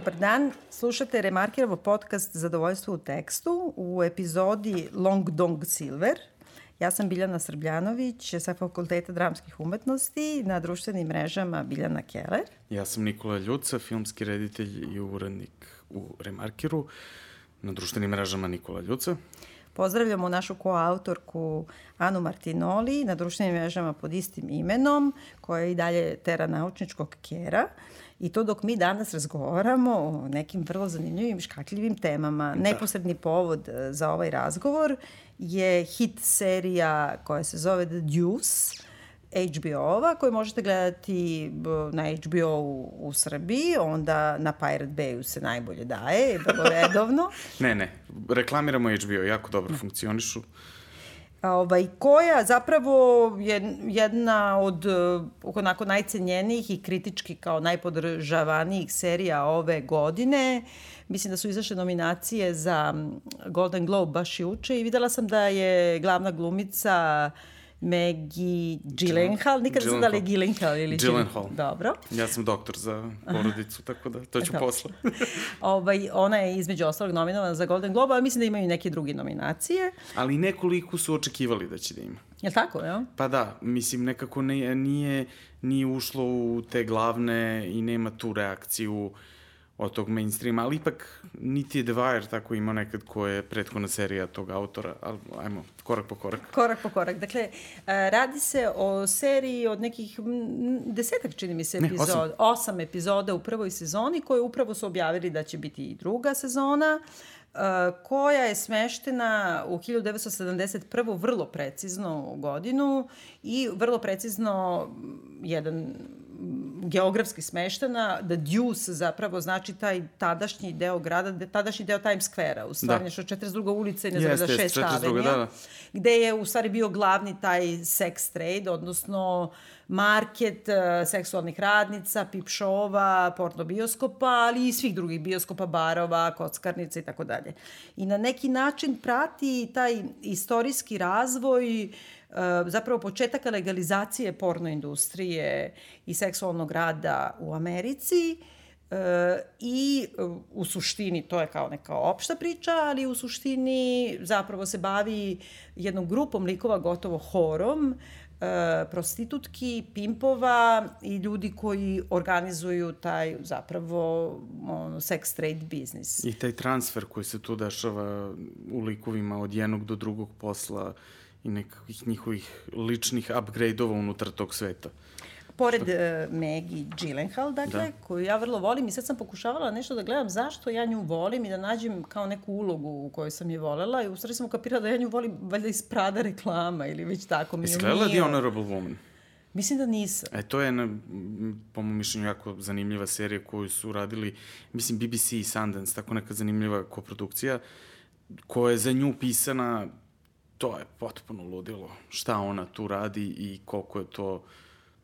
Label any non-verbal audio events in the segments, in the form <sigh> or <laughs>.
Dobar dan, slušate Remarkirovo podcast Zadovoljstvo u tekstu u epizodi Long Dong Silver. Ja sam Biljana Srbljanović sa Fakulteta dramskih umetnosti, na društvenim mrežama Biljana Keller. Ja sam Nikola Ljuca, filmski reditelj i urednik u Remarkiru, na društvenim mrežama Nikola Ljuca. Pozdravljamo našu koautorku Anu Martinoli na društvenim mrežama pod istim imenom, koja je i dalje tera naučničkog kera. I to dok mi danas razgovaramo o nekim vrlo zanimljivim škakljivim temama. Da. Neposredni povod e, za ovaj razgovor je hit serija koja se zove The Deuce, HBO-ova koju možete gledati na HBO u, u Srbiji, onda na Pirate Bayu se najbolje daje, vrlo redovno. <laughs> ne, ne, reklamiramo HBO, jako dobro funkcionišu. Ovaj, koja zapravo je jedna od onako najcenjenijih i kritički kao najpodržavanijih serija ove godine. Mislim da su izašle nominacije za Golden Globe baš juče i videla sam da je glavna glumica uh, Maggie Gyllenhaal, nikad ne znam da li je Gyllenhaal ili Gyllenhaal. Dobro. Ja sam doktor za porodicu, tako da to ću posle. <laughs> ovaj, ona je između ostalog nominovana za Golden Globe, ali mislim da imaju neke druge nominacije. Ali nekoliko su očekivali da će da ima. Je tako, ja? Pa da, mislim nekako ne, nije, nije ušlo u te glavne i nema tu reakciju uh, od tog mainstreama, ali ipak niti je The Wire tako imao nekad ko je prethodna serija tog autora, ali ajmo, korak po korak. Korak po korak. Dakle, e, radi se o seriji od nekih desetak, čini mi se, epizoda, osam. osam epizoda u prvoj sezoni, koje upravo su objavili da će biti i druga sezona e, koja je smeštena u 1971. vrlo precizno godinu i vrlo precizno jedan geografski smeštena, da Deuce zapravo znači taj tadašnji deo grada, tadašnji deo Times Square-a, u stvari da. nešto 42. ulica i ne znam da 6 avenija, da, da. gde je u stvari bio glavni taj sex trade, odnosno market uh, seksualnih radnica, pip šova, porno bioskopa, ali i svih drugih bioskopa, barova, kockarnica i tako dalje. I na neki način prati taj istorijski razvoj uh, zapravo početaka legalizacije porno industrije i seksualnog rada u Americi e, i u suštini to je kao neka opšta priča, ali u suštini zapravo se bavi jednom grupom likova, gotovo horom, prostitutki, pimpova i ljudi koji organizuju taj zapravo ono, sex trade biznis. I taj transfer koji se tu dešava u likovima od jednog do drugog posla i nekakvih njihovih ličnih upgrade-ova unutar tog sveta. Pored uh, Maggie Gyllenhaal, dakle, da. koju ja vrlo volim i sad sam pokušavala nešto da gledam zašto ja nju volim i da nađem kao neku ulogu u kojoj sam je volela i u stvari sam ukapirala da ja nju volim valjda iz Prada reklama ili već tako. Mi gledala The Honorable Woman? Mislim da nisam. E, to je, na, po mojom mišljenju, jako zanimljiva serija koju su radili, mislim, BBC i Sundance, tako neka zanimljiva koprodukcija, koja je za nju pisana to je potpuno ludilo šta ona tu radi i koliko je to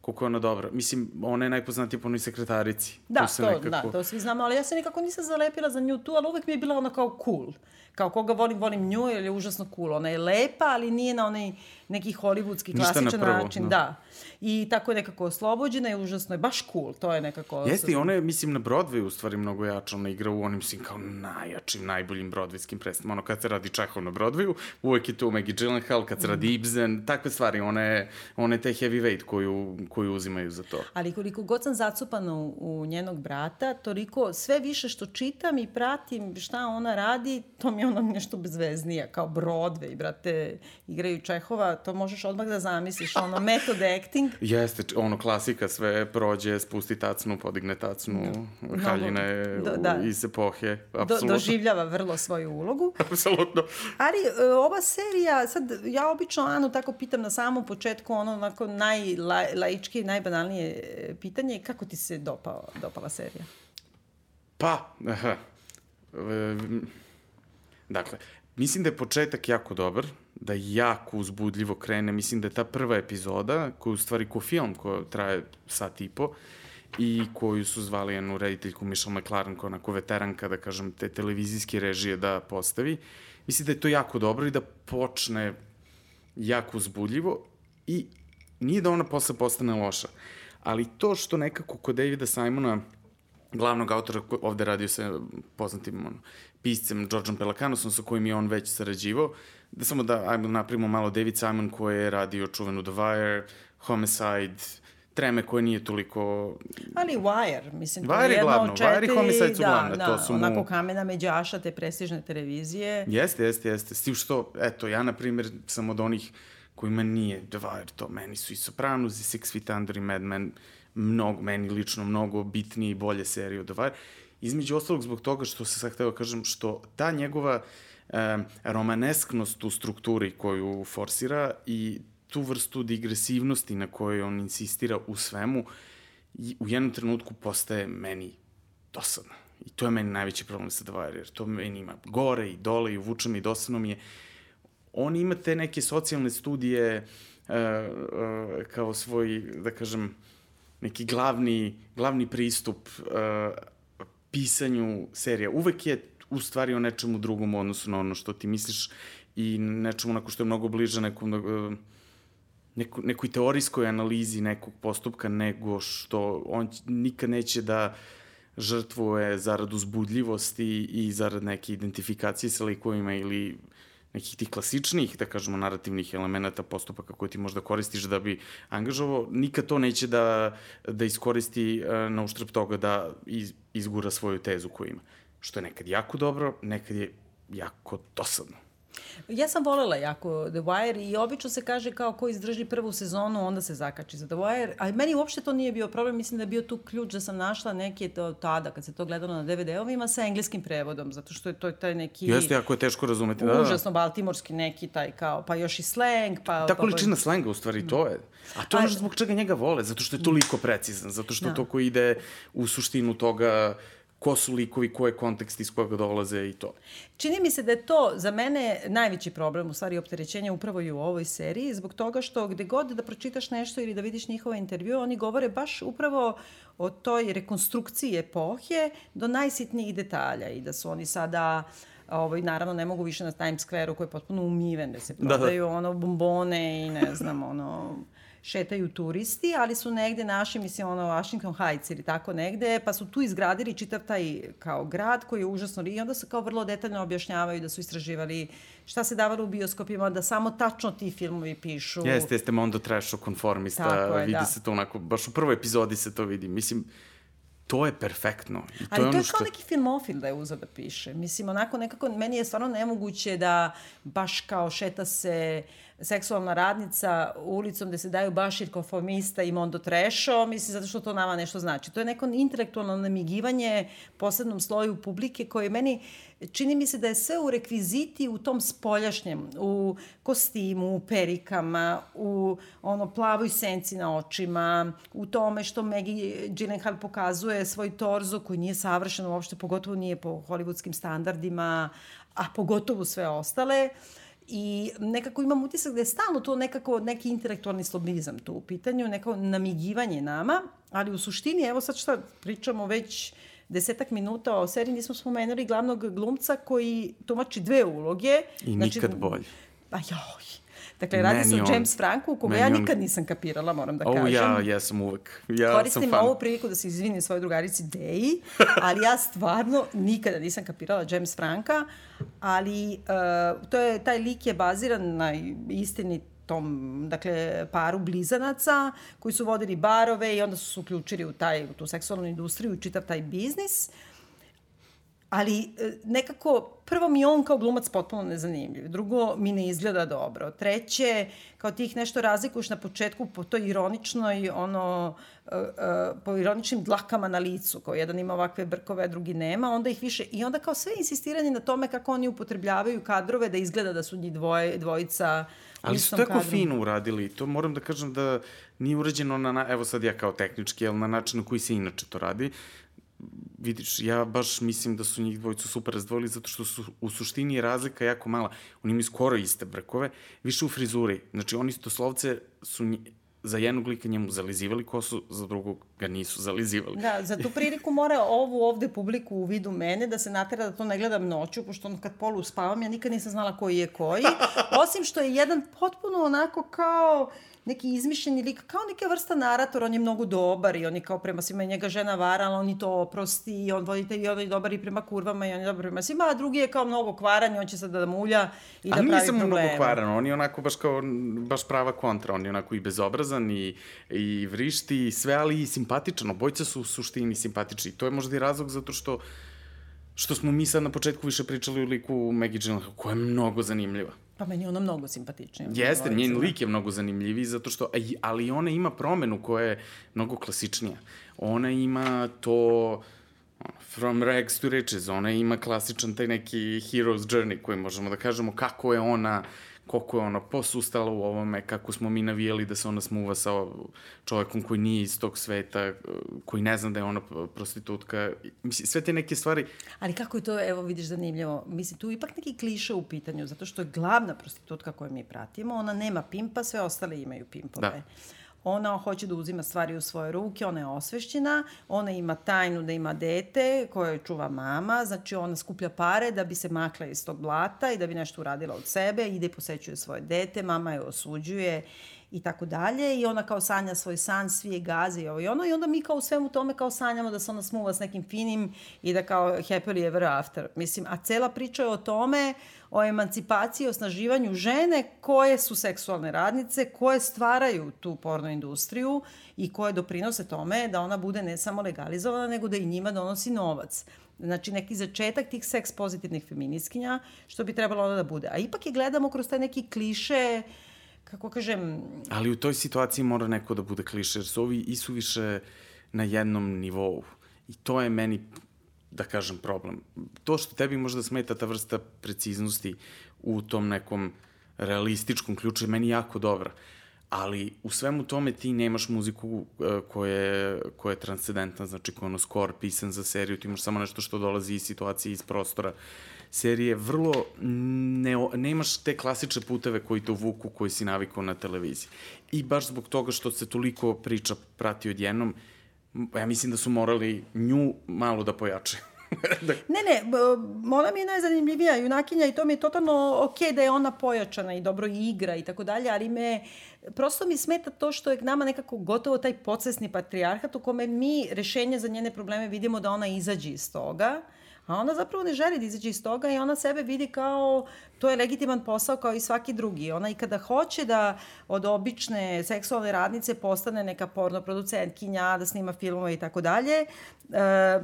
koliko je ona dobra. Mislim, ona je najpoznatija po onoj sekretarici. Da, to, nekako... da, to svi znamo, ali ja se nikako nisam zalepila za nju tu, ali uvek mi je bila ona kao cool. Kao koga volim, volim nju, jer je užasno cool. Ona je lepa, ali nije na onaj neki hollywoodski klasičan na način. Da. da. I tako je nekako oslobođena i užasno je baš cool. To je nekako... Jeste, i ona je, mislim, na Broadway u stvari mnogo jača. Ona igra u onim, svim kao najjačim, najboljim broadwayskim predstavama. Ono, kad se radi Čehov na Broadwayu, uvek je tu Maggie Gyllenhaal, kad se radi Ibsen, takve stvari. Ona je, ona je te heavyweight koju, koju uzimaju za to. Ali koliko god sam zacupana u, u njenog brata, toliko sve više što čitam i pratim šta ona radi, to mi je ono nešto bezveznija, kao Broadway, brate, igraju Čehova, to možeš odmah da zamisliš, ono, <laughs> method acting. Jeste, ono, klasika, sve prođe, spusti tacnu, podigne tacnu, no, haljine do, da. iz epohe, apsolutno. Do, doživljava vrlo svoju ulogu. <laughs> apsolutno. Ali e, ova serija, sad, ja obično Anu tako pitam na samom početku, ono, onako, najlaički, najbanalnije e, pitanje, kako ti se dopao, dopala serija? Pa, aha, dakle, mislim da je početak jako dobar, da jako uzbudljivo krene. Mislim da je ta prva epizoda, koja je u stvari ko film, koja traje sat i po, i koju su zvali jednu rediteljku Michelle McLaren, koja onako veteranka, da kažem, te televizijske režije da postavi. Mislim da je to jako dobro i da počne jako uzbudljivo i nije da ona posle postane loša. Ali to što nekako kod Davida Simona glavnog autora ovde radio sa poznatim ono, piscem Georgeom Pelakanosom sa kojim je on već sarađivao. Da samo da ajmo napravimo malo David Simon koji je radio čuvenu The Wire, Homicide, treme koje nije toliko... Ali Wire, mislim, to Wire je jedno glavno, od četiri... Wire i Homicide su da, glavne, da, to su mu... onako kamena međaša te prestižne televizije. Jeste, jeste, jeste. S tim što, eto, ja, na primjer, sam od onih kojima nije The Wire to. Meni su i Sopranos, i Six Feet Under, i Mad Men, mnogo, meni lično mnogo bitnije i bolje serije od The Wire. Između ostalog zbog toga što se sad hteo da kažem, što ta njegova e, romanesknost u strukturi koju forsira i tu vrstu digresivnosti na kojoj on insistira u svemu, u jednom trenutku postaje meni dosadno. I to je meni najveći problem sa Wire, jer to meni ima gore i dole i uvuče i dosadno mi je. On ima te neke socijalne studije uh, uh, kao svoj, da kažem, neki glavni, glavni pristup uh, pisanju serija. Uvek je u stvari o nečemu drugom u odnosu na ono što ti misliš i nečemu onako što je mnogo bliže nekom uh, neko, nekoj teorijskoj analizi nekog postupka nego što on nikad neće da žrtvuje zarad uzbudljivosti i zarad neke identifikacije sa likovima ili nekih tih klasičnih, da kažemo, narativnih elemenata postupaka koje ti možda koristiš da bi angažovao, nikad to neće da, da iskoristi uh, na uštrb toga da iz, izgura svoju tezu koju ima. Što je nekad jako dobro, nekad je jako dosadno. Ja sam volela jako The Wire i obično se kaže kao ko izdrži prvu sezonu, onda se zakači za The Wire, a meni uopšte to nije bio problem, mislim da je bio tu ključ da sam našla neki to tada, kad se to gledalo na DVD-ovima, sa engleskim prevodom, zato što je to taj neki... Jeste, jako je teško razumeti. Da, da. Užasno baltimorski neki taj kao, pa još i slang, pa... Ta količina pa, slenga u stvari, to je. A to je ono zbog čega njega vole, zato što je toliko precizan, zato što da. to ko ide u suštinu toga ko su likovi, ko je kontekst iz koga dolaze i to. Čini mi se da je to za mene najveći problem, u stvari opterećenja upravo i u ovoj seriji, zbog toga što gde god da pročitaš nešto ili da vidiš njihove intervjue, oni govore baš upravo o toj rekonstrukciji epohe do najsitnijih detalja i da su oni sada ovaj, naravno ne mogu više na Times Square-u koji je potpuno umiven, da se prodaju da, da. ono bombone i ne znam, ono šetaju turisti, ali su negde naši, mislim, ono, Washington Heights ili tako negde, pa su tu izgradili čitav taj kao grad koji je užasno i onda se kao vrlo detaljno objašnjavaju da su istraživali šta se davalo u bioskopima, da samo tačno ti filmovi pišu. Jeste, jeste Mondo Trasho konformista, je, vidi da. se to onako, baš u prvoj epizodi se to vidi. Mislim, to je perfektno. I to Ali je to je kao što... neki filmofil da je uzao da piše. Mislim, onako nekako, meni je stvarno nemoguće da baš kao šeta se seksualna radnica ulicom gde se daju Bašir Kofomista i Mondo Trešo, mislim, zato što to nama nešto znači. To je neko intelektualno namigivanje posebnom sloju publike koje meni čini mi se da je sve u rekviziti u tom spoljašnjem, u kostimu, u perikama, u ono plavoj senci na očima, u tome što Maggie Gyllenhaal pokazuje svoj torzo koji nije savršen uopšte, pogotovo nije po hollywoodskim standardima, a pogotovo sve ostale. I nekako imam utisak da je stalno to nekako neki intelektualni slobizam tu u pitanju, neko namigivanje nama, ali u suštini, evo sad šta pričamo već desetak minuta o seriji, nismo spomenuli glavnog glumca koji tumači dve uloge. I znači, nikad bolje. Pa joj. Dakle, radi se o James Franku, koga ja nikad nisam kapirala, moram da kažem. O, ja, ja sam uvek. Ja Koristim sam fan. ovu priliku da se izvinim svojoj drugarici Deji, ali ja stvarno nikada nisam kapirala James Franka, ali uh, to je, taj lik je baziran na istini tom, dakle, paru blizanaca koji su vodili barove i onda su se uključili u, taj, u tu seksualnu industriju i čitav taj biznis. Ali e, nekako, prvo mi je on kao glumac potpuno nezanimljiv. Drugo, mi ne izgleda dobro. Treće, kao ti ih nešto razlikuješ na početku po toj ironičnoj, ono, uh, uh, po ironičnim dlakama na licu, kao jedan ima ovakve brkove, a drugi nema, onda ih više, i onda kao sve insistiranje na tome kako oni upotrebljavaju kadrove da izgleda da su njih dvoje, dvojica Ali su tako kadru. fino uradili. To moram da kažem da nije urađeno na, evo sad ja kao tehnički, ali na način na koji se inače to radi. Vidiš, ja baš mislim da su njih dvojicu super razdvojili zato što su u suštini razlika jako mala. Oni imaju skoro iste brkove, više u frizuri. Znači, oni doslovce su za jednog lika njemu zalizivali kosu, za drugog ga nisu zalizivali. Da, za tu priliku mora ovu ovde publiku u vidu mene da se natera da to ne gledam noću, pošto ono kad polu spavam, ja nikad nisam znala koji je koji. Osim što je jedan potpuno onako kao neki izmišljeni lik, kao neka vrsta narator, on je mnogo dobar i on je kao prema svima njega žena vara, ali on i to oprosti i on vodite i on je dobar i prema kurvama i on je dobar prema svima, a drugi je kao mnogo kvaran i on će sad da mulja i da pravi probleme. Ali nisam mnogo kvaran, on je onako baš kao, baš prava kontra, on je onako i bezobrazan i, i vrišti i sve, ali i simpatičan, obojca su u suštini simpatični. To je možda i razlog zato što što smo mi sad na početku više pričali o liku Maggie Gyllenhaal, koja je mnogo zanimljiva. Pa meni je ona mnogo simpatičnija. Jeste, njen lik je mnogo zanimljiviji, zato što, ali ona ima promenu koja je mnogo klasičnija. Ona ima to, from rags to riches, ona ima klasičan taj neki hero's journey koji možemo da kažemo kako je ona koliko je ona posustala u ovome, kako smo mi navijeli da se ona smuva sa čovekom koji nije iz tog sveta, koji ne zna da je ona prostitutka. Mislim, sve te neke stvari... Ali kako je to, evo vidiš, zanimljivo. Mislim, tu ipak neki kliše u pitanju, zato što je glavna prostitutka koju mi pratimo, ona nema pimpa, sve ostale imaju pimpove. Da ona hoće da uzima stvari u svoje ruke, ona je osvešćena, ona ima tajnu da ima dete koje čuva mama, znači ona skuplja pare da bi se makla iz tog blata i da bi nešto uradila od sebe, ide i posećuje svoje dete, mama je osuđuje i tako dalje i ona kao sanja svoj san, svi je gazi i ovo i ono i onda mi kao u svemu tome kao sanjamo da se ona smuva s nekim finim i da kao happily ever after. Mislim, a cela priča je o tome, o emancipaciji, osnaživanju žene koje su seksualne radnice, koje stvaraju tu porno industriju i koje doprinose tome da ona bude ne samo legalizovana, nego da i njima donosi novac. Znači, neki začetak tih seks pozitivnih feminiskinja, što bi trebalo da bude. A ipak je gledamo kroz taj neki kliše uh, kako kažem... Ali u toj situaciji mora neko da bude kliše, jer su ovi isuviše na jednom nivou. I to je meni, da kažem, problem. To što tebi možda smeta ta vrsta preciznosti u tom nekom realističkom ključu je meni jako dobra. Ali u svemu tome ti nemaš muziku e, koja je, koja je transcendentna, znači koja je ono skor pisan za seriju, ti imaš samo nešto što dolazi iz situacije, iz prostora. Uh, serije vrlo, ne, nemaš te klasične puteve koji te uvuku, koji si navikao na televiziji. I baš zbog toga što se toliko priča prati odjednom, ja mislim da su morali nju malo da pojače. <laughs> da... Ne, ne, ona mi je najzanimljivija junakinja i to mi je totalno okay da je ona pojačana i dobro igra i tako dalje, ali me, prosto mi smeta to što je nama nekako gotovo taj podsesni patrijarhat u kome mi rešenje za njene probleme vidimo da ona izađe iz toga A ona zapravo ne želi da izađe iz toga i ona sebe vidi kao to je legitiman posao kao i svaki drugi. Ona i kada hoće da od obične seksualne radnice postane neka porno producentkinja, da snima filmove i tako dalje, e,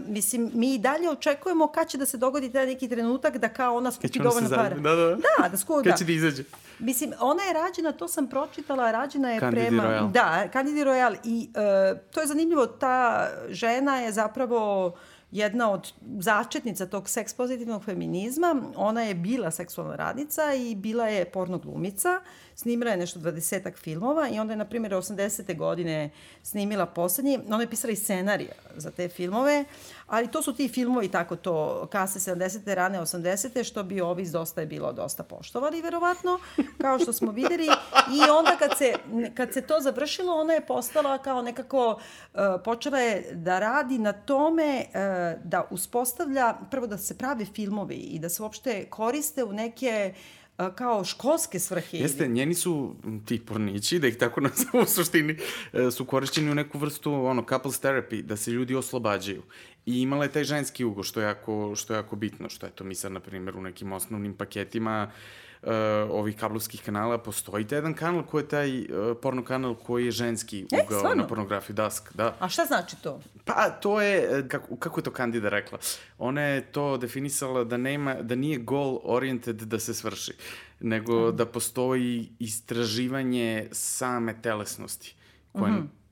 mislim, mi i dalje očekujemo kad će da se dogodi taj neki trenutak da kao ona skupi dovoljno para. Da, da. Da, da skupi. Kad će da izađe? Mislim, ona je rađena, to sam pročitala, rađena je Candidi prema... Royal. Da, Candidi Royal. I uh, to je zanimljivo, ta žena je zapravo jedna od začetnica tog seks pozitivnog feminizma. Ona je bila seksualna radnica i bila je porno glumica. Snimila je nešto 20 filmova i onda je, na primjer, 80. godine snimila poslednji. Ona je pisala i scenarija za te filmove, ali to su ti filmovi tako to kase 70. rane 80. što bi ovi dosta je bilo dosta poštovali, verovatno, kao što smo videli. I onda kad se, kad se to završilo, ona je postala kao nekako, uh, počela je da radi na tome uh, da uspostavlja, prvo da se prave filmovi i da se uopšte koriste u neke uh, kao školske svrhe. Jeste, njeni su ti pornići, da ih tako <laughs> nazvamo u suštini, e, su korišćeni u neku vrstu ono, couples therapy, da se ljudi oslobađaju. I imala je taj ženski ugo, što je jako, što je jako bitno, što je to mi sad, na primjer, u nekim osnovnim paketima uh, uh, ovih kablovskih kanala, postoji taj jedan kanal koji je taj uh, porno kanal koji je ženski e, ugao stvarno? na pornografiju Dask. Da. A šta znači to? Pa, to je, e, kako, kako je to Kandida rekla? Ona je to definisala da, nema, da nije goal oriented da se svrši, nego mm. da postoji istraživanje same telesnosti, koje, mm -hmm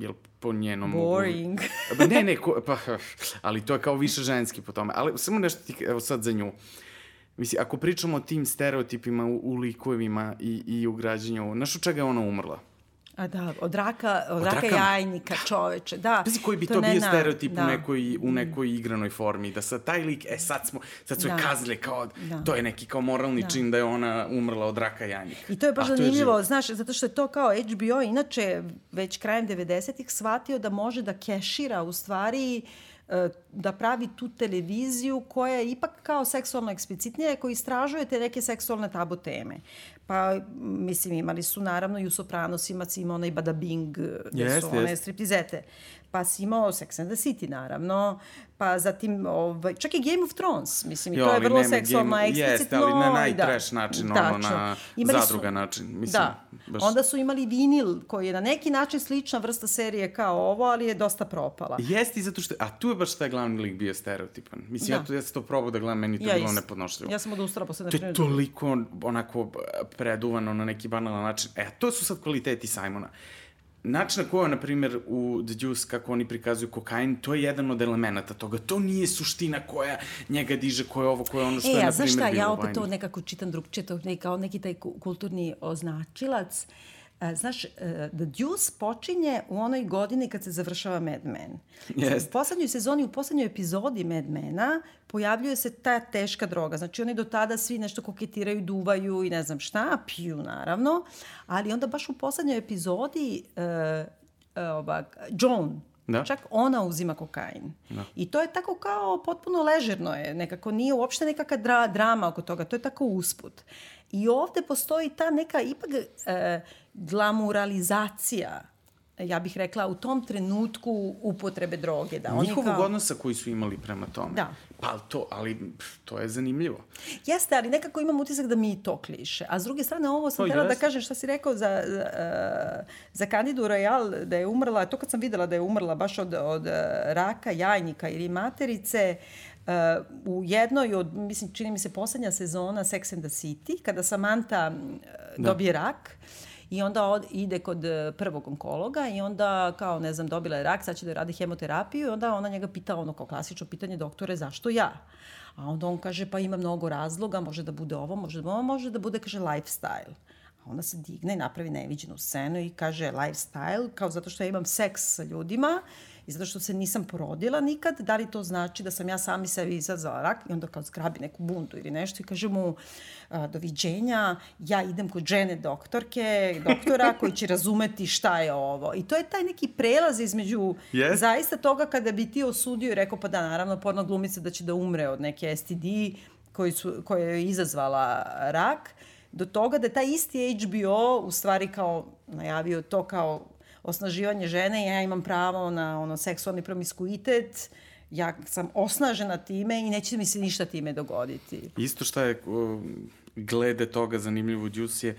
jel po njenom Boring. Mogu... ne, ne, ko, pa, ali to je kao više ženski po tome. Ali samo nešto ti, evo sad za nju. Uh, Mislim, ako pričamo o tim stereotipima u, u likovima i, i u građenju, znaš od čega je ona umrla? A da, od raka, od, od raka, raka jajnika, da. čoveče, da. Pazi koji bi to, to bio na, stereotip da. u, nekoj, u nekoj igranoj formi, da sa taj lik, e sad smo, sad su da. je kazali kao, da. to je neki kao moralni da. čin da je ona umrla od raka jajnika. I to je baš zanimljivo, znaš, zato što je to kao HBO, inače već krajem 90-ih shvatio da može da kešira u stvari uh, da pravi tu televiziju koja je ipak kao seksualno eksplicitnija, koja istražuje te neke seksualne tabu teme. Pa, mislim, imali su naravno i u Sopranosima si imao onaj Bada Bing, gde yes, su one yes. striptizete. Pa si imao Sex and the City, naravno. Pa zatim, ovaj, čak i Game of Thrones, mislim, jo, i to je vrlo seksualno game, eksplicitno. Jeste, ali na najtrash da, način, tačno. ono, na imali zadruga su, način. Mislim, da, baš... onda su imali vinil, koji je na neki način slična vrsta serije kao ovo, ali je dosta propala. Jeste i zato što, a tu je baš taj glavni lik bio stereotipan. Mislim, da. ja, to, ja sam to probao da gledam, meni to ja bilo nepodnošljivo. Ja sam odustala posle To je toliko, onako, preduvano na neki banalan način. E, to su sad kvaliteti Simona način na koji, na primjer, u The Juice, kako oni prikazuju kokain, to je jedan od elemenata toga. To nije suština koja njega diže, koja je ovo, koja je ono što e, je, na primjer, bilo E, a znaš šta, ja opet to nekako čitam drugčije, to je kao neki taj kulturni označilac. Uh, Znaš, e, The Deuce počinje u onoj godini kad se završava Mad Men. Yes. U poslednjoj sezoni, u poslednjoj epizodi Mad Mena pojavljuje se ta teška droga. Znači, oni do tada svi nešto koketiraju, duvaju i ne znam šta, piju naravno, ali onda baš u poslednjoj epizodi uh, uh, ovak, Joan, Da. Čak ona uzima kokain. Da. I to je tako kao potpuno ležerno je. Nekako nije uopšte nekakva dra, drama oko toga. To je tako usput. I ovde postoji ta neka ipak e, glamuralizacija ja bih rekla, u tom trenutku upotrebe droge. Da, Njihovog kao... odnosa koji su imali prema tome. Da. Pa to, ali to je zanimljivo. Jeste, ali nekako imam utisak da mi to kliše. A s druge strane, ovo sam htjela da kažem šta si rekao za, za, za Candidu Royal, da je umrla, to kad sam videla da je umrla baš od, od raka jajnika ili materice, Uh, u jednoj od, mislim, čini mi se poslednja sezona Sex and the City, kada Samantha uh, dobije da. rak, I onda od, ide kod e, prvog onkologa i onda kao, ne znam, dobila je rak, sad će da radi hemoterapiju i onda ona njega pita ono kao klasično pitanje, doktore, zašto ja? A onda on kaže, pa ima mnogo razloga, može da bude ovo, može da bude ovo, može da bude, kaže, lifestyle. A onda se digne i napravi neviđenu scenu i kaže lifestyle, kao zato što ja imam seks sa ljudima i zato što se nisam porodila nikad, da li to znači da sam ja sami sebi izazvala rak i onda kao zgrabi neku buntu ili nešto i kaže mu a, doviđenja, ja idem kod žene doktorke, doktora <laughs> koji će razumeti šta je ovo. I to je taj neki prelaz između yes. zaista toga kada bi ti osudio i rekao pa da naravno porno glumica da će da umre od neke STD koji su, koja je izazvala rak, do toga da taj isti HBO u stvari kao najavio to kao osnaživanje žene, ja imam pravo na ono seksualni promiskuitet, ja sam osnažena time i neće mi se ništa time dogoditi. Isto šta je glede toga zanimljivo u Djusi je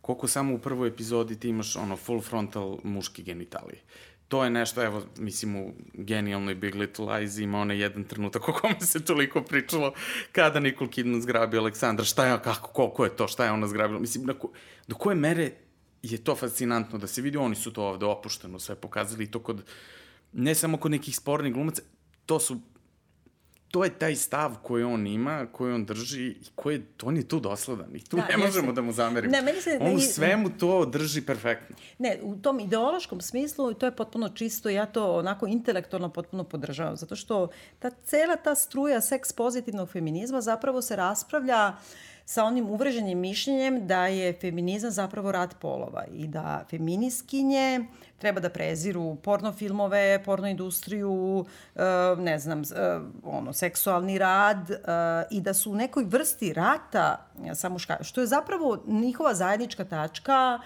koliko samo u prvoj epizodi ti imaš ono full frontal muški genitalije. To je nešto, evo, mislim, u genijalnoj Big Little Lies ima onaj jedan trenutak o kome se toliko pričalo kada Nicole Kidman zgrabi Aleksandra, šta je, kako, koliko je to, šta je ona zgrabila. Mislim, na ko, do koje mere je to fascinantno da se vidi, oni su to ovde opušteno sve pokazali i to kod, ne samo kod nekih spornih glumaca, to su to je taj stav koji on ima, koji on drži i koji on je tu dosledan i tu da, ne možemo da mu zamerimo. Ne, meni se, on u svemu to drži perfektno. Ne, u tom ideološkom smislu to je potpuno čisto, ja to onako intelektualno potpuno podržavam, zato što ta cela ta struja seks pozitivnog feminizma zapravo se raspravlja uh, sa onim uvreženim mišljenjem da je feminizam zapravo rad polova i da feminiskinje treba da preziru porno filmove, porno industriju, e, ne znam, e, ono, seksualni rad e, i da su u nekoj vrsti rata sa muškarima, što je zapravo njihova zajednička tačka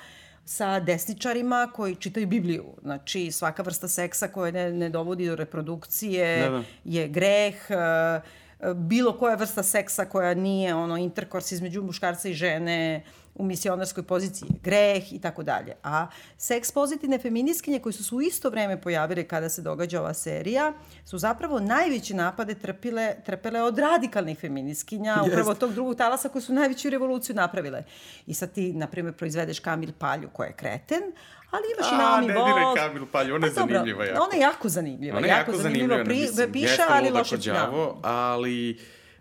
sa desničarima koji čitaju Bibliju. Znači, svaka vrsta seksa koja ne, ne dovodi do reprodukcije da, da. je greh, uh, bilo koja vrsta seksa koja nije ono interkors između muškarca i žene u misionarskoj poziciji greh i tako dalje. A seks pozitivne feminiskinje koji su se u isto vreme pojavile kada se događa ova serija su zapravo najveće napade trpile, trpele od radikalnih feminiskinja, yes. upravo tog drugog talasa koji su najveću revoluciju napravile. I sad ti, na primjer, proizvedeš Kamil Palju koja je kreten, ali imaš i Naomi Voss. A, ne diraj Kamil Palju, ona je pa, zanimljiva jako. Ona je jako zanimljiva. Ona je jako, jako zanimljiva, zanimljiva pri, piše, ali loše đavo, ali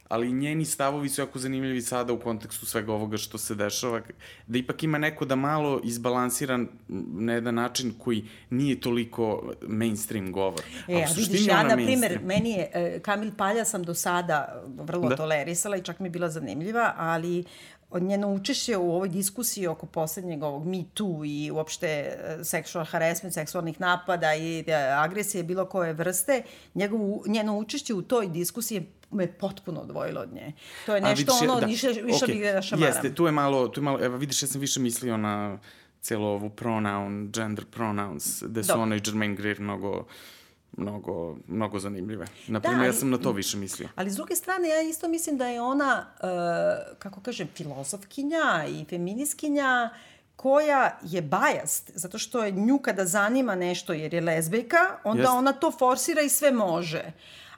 ali njeni stavovi su jako zanimljivi sada u kontekstu svega ovoga što se dešava, da ipak ima neko da malo izbalansiran na jedan način koji nije toliko mainstream govor. E, a, a vidiš, ja, na primer, meni je, Kamil Palja sam do sada vrlo da. tolerisala i čak mi je bila zanimljiva, ali njeno učešće u ovoj diskusiji oko poslednjeg ovog Me Too i uopšte e, sexual harassment, seksualnih napada i e, agresije bilo koje vrste, njegovu, njeno učešće u toj diskusiji me potpuno odvojilo od nje. To je nešto vidiš, ono, da, više, više okay. bih da šamaram. Jeste, tu je malo, tu je malo, evo vidiš, ja sam više mislio na celo ovu pronoun, gender pronouns, gde su ono i Jermaine Greer mnogo mnogo, mnogo zanimljive. Naprimer, da, ja sam na to više mislio. Ali s druge strane, ja isto mislim da je ona, uh, kako kažem, filozofkinja i feminiskinja koja je bajast, zato što je nju kada zanima nešto jer je lezbejka, onda Jest. ona to forsira i sve može.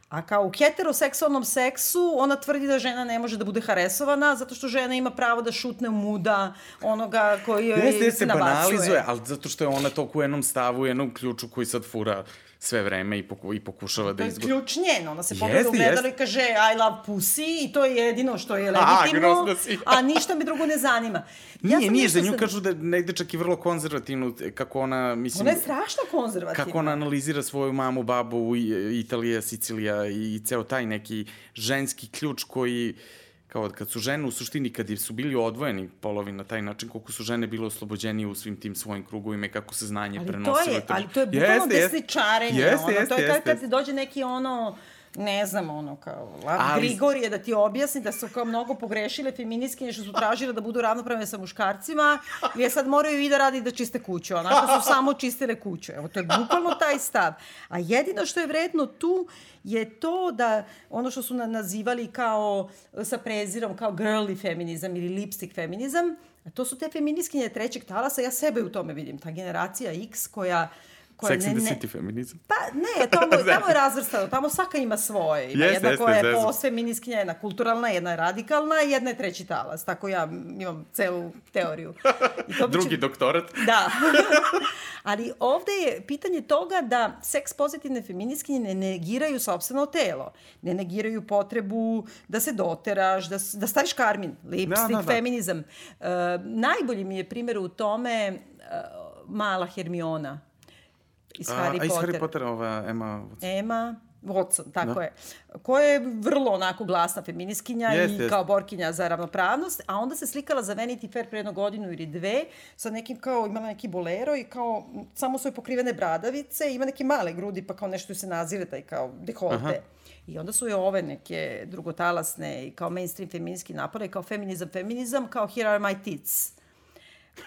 A kao u heteroseksualnom seksu, ona tvrdi da žena ne može da bude haresovana zato što žena ima pravo da šutne u muda onoga koji joj jeste, se nabacuje. Jeste, banalizuje, ali zato što je ona to u jednom stavu, u jednom ključu koji sad fura sve vreme i, poku, i pokušava da izgubi. To je ključ njen, ona se pogleda u gledalo i kaže I love pussy i to je jedino što je legitimno, a, a ništa me drugo ne zanima. Ja nije, nije, za nju sam... kažu da negde čak i vrlo konzervativno, kako ona, mislim... Ona je strašno konzervativna. Kako ona analizira svoju mamu, babu, Italija, Sicilija i ceo taj neki ženski ključ koji kao kad su žene u suštini, kad su bili odvojeni polovi na taj način, koliko su žene bile oslobođenije u svim tim svojim krugovima i kako se znanje ali prenosilo. To je, ali to je bukvalno desničarenje. Jeste, ono, jeste, to je kad, kad dođe neki ono ne znam, ono, kao, Ali... Grigorije da ti objasni da su kao mnogo pogrešile feminiskinje što su tražile da budu ravnopravne sa muškarcima i je sad moraju i da radi da čiste kuću, onako su <laughs> samo čistile kuću. Evo, to je bukvalno taj stav. A jedino što je vredno tu je to da ono što su nazivali kao sa prezirom kao girly feminizam ili lipstick feminizam, to su te feminiskinje trećeg talasa, ja sebe u tome vidim, ta generacija X koja koja Sex ne, and the City feminizam. Pa ne, <laughs> tamo, tamo je razvrstano, tamo svaka ima svoje. Ima jedna koja je po feminiskinja, jedna kulturalna, jedna je radikalna jedna je treći talas. Tako ja imam celu teoriju. I to Drugi će... doktorat. Da. <laughs> Ali ovde je pitanje toga da seks pozitivne feminiskinje ne negiraju sobstveno telo. Ne negiraju potrebu da se doteraš, da, da staviš karmin, lipstick, da, da, da. feminizam. Uh, najbolji mi je primjer u tome uh, mala Hermiona iz a, Harry Pottera. A iz Harry Pottera, ova Emma Watson. Emma Watson, tako da. je. Koja je vrlo onako glasna feminiskinja jest, i jest. kao borkinja za ravnopravnost, a onda se slikala za Vanity Fair pre jednu godinu ili dve sa nekim kao, imala neki bolero i kao samo svoje pokrivene bradavice, ima neke male grudi pa kao nešto se nazive taj kao dekolte. Aha. I onda su je ove neke drugotalasne i kao mainstream feminijski napore, kao feminizam, feminizam, kao here are my tits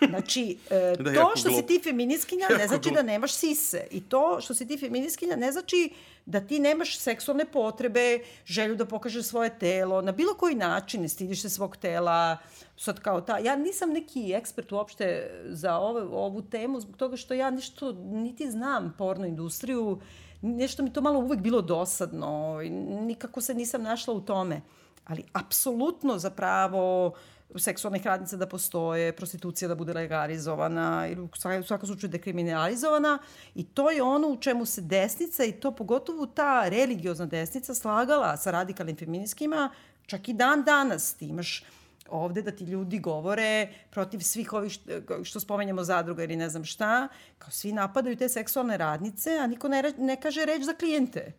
Znači, e, <laughs> da, to što si ti feminiskinja <laughs> ne znači da nemaš sise. I to što si ti feminiskinja ne znači da ti nemaš seksualne potrebe, želju da pokažeš svoje telo, na bilo koji način ne stidiš se svog tela, sad kao ta. Ja nisam neki ekspert uopšte za ove, ovu temu, zbog toga što ja nešto niti znam porno industriju, nešto mi to malo uvek bilo dosadno, nikako se nisam našla u tome. Ali apsolutno zapravo uh, seksualnih radnica da postoje, prostitucija da bude legalizovana ili u svakom slučaju dekriminalizovana i to je ono u čemu se desnica i to pogotovo ta religiozna desnica slagala sa radikalnim feministkima čak i dan danas. Ti imaš ovde da ti ljudi govore protiv svih ovih što, što spomenjamo zadruga ili ne znam šta, kao svi napadaju te seksualne radnice, a niko ne, ne kaže reč za klijente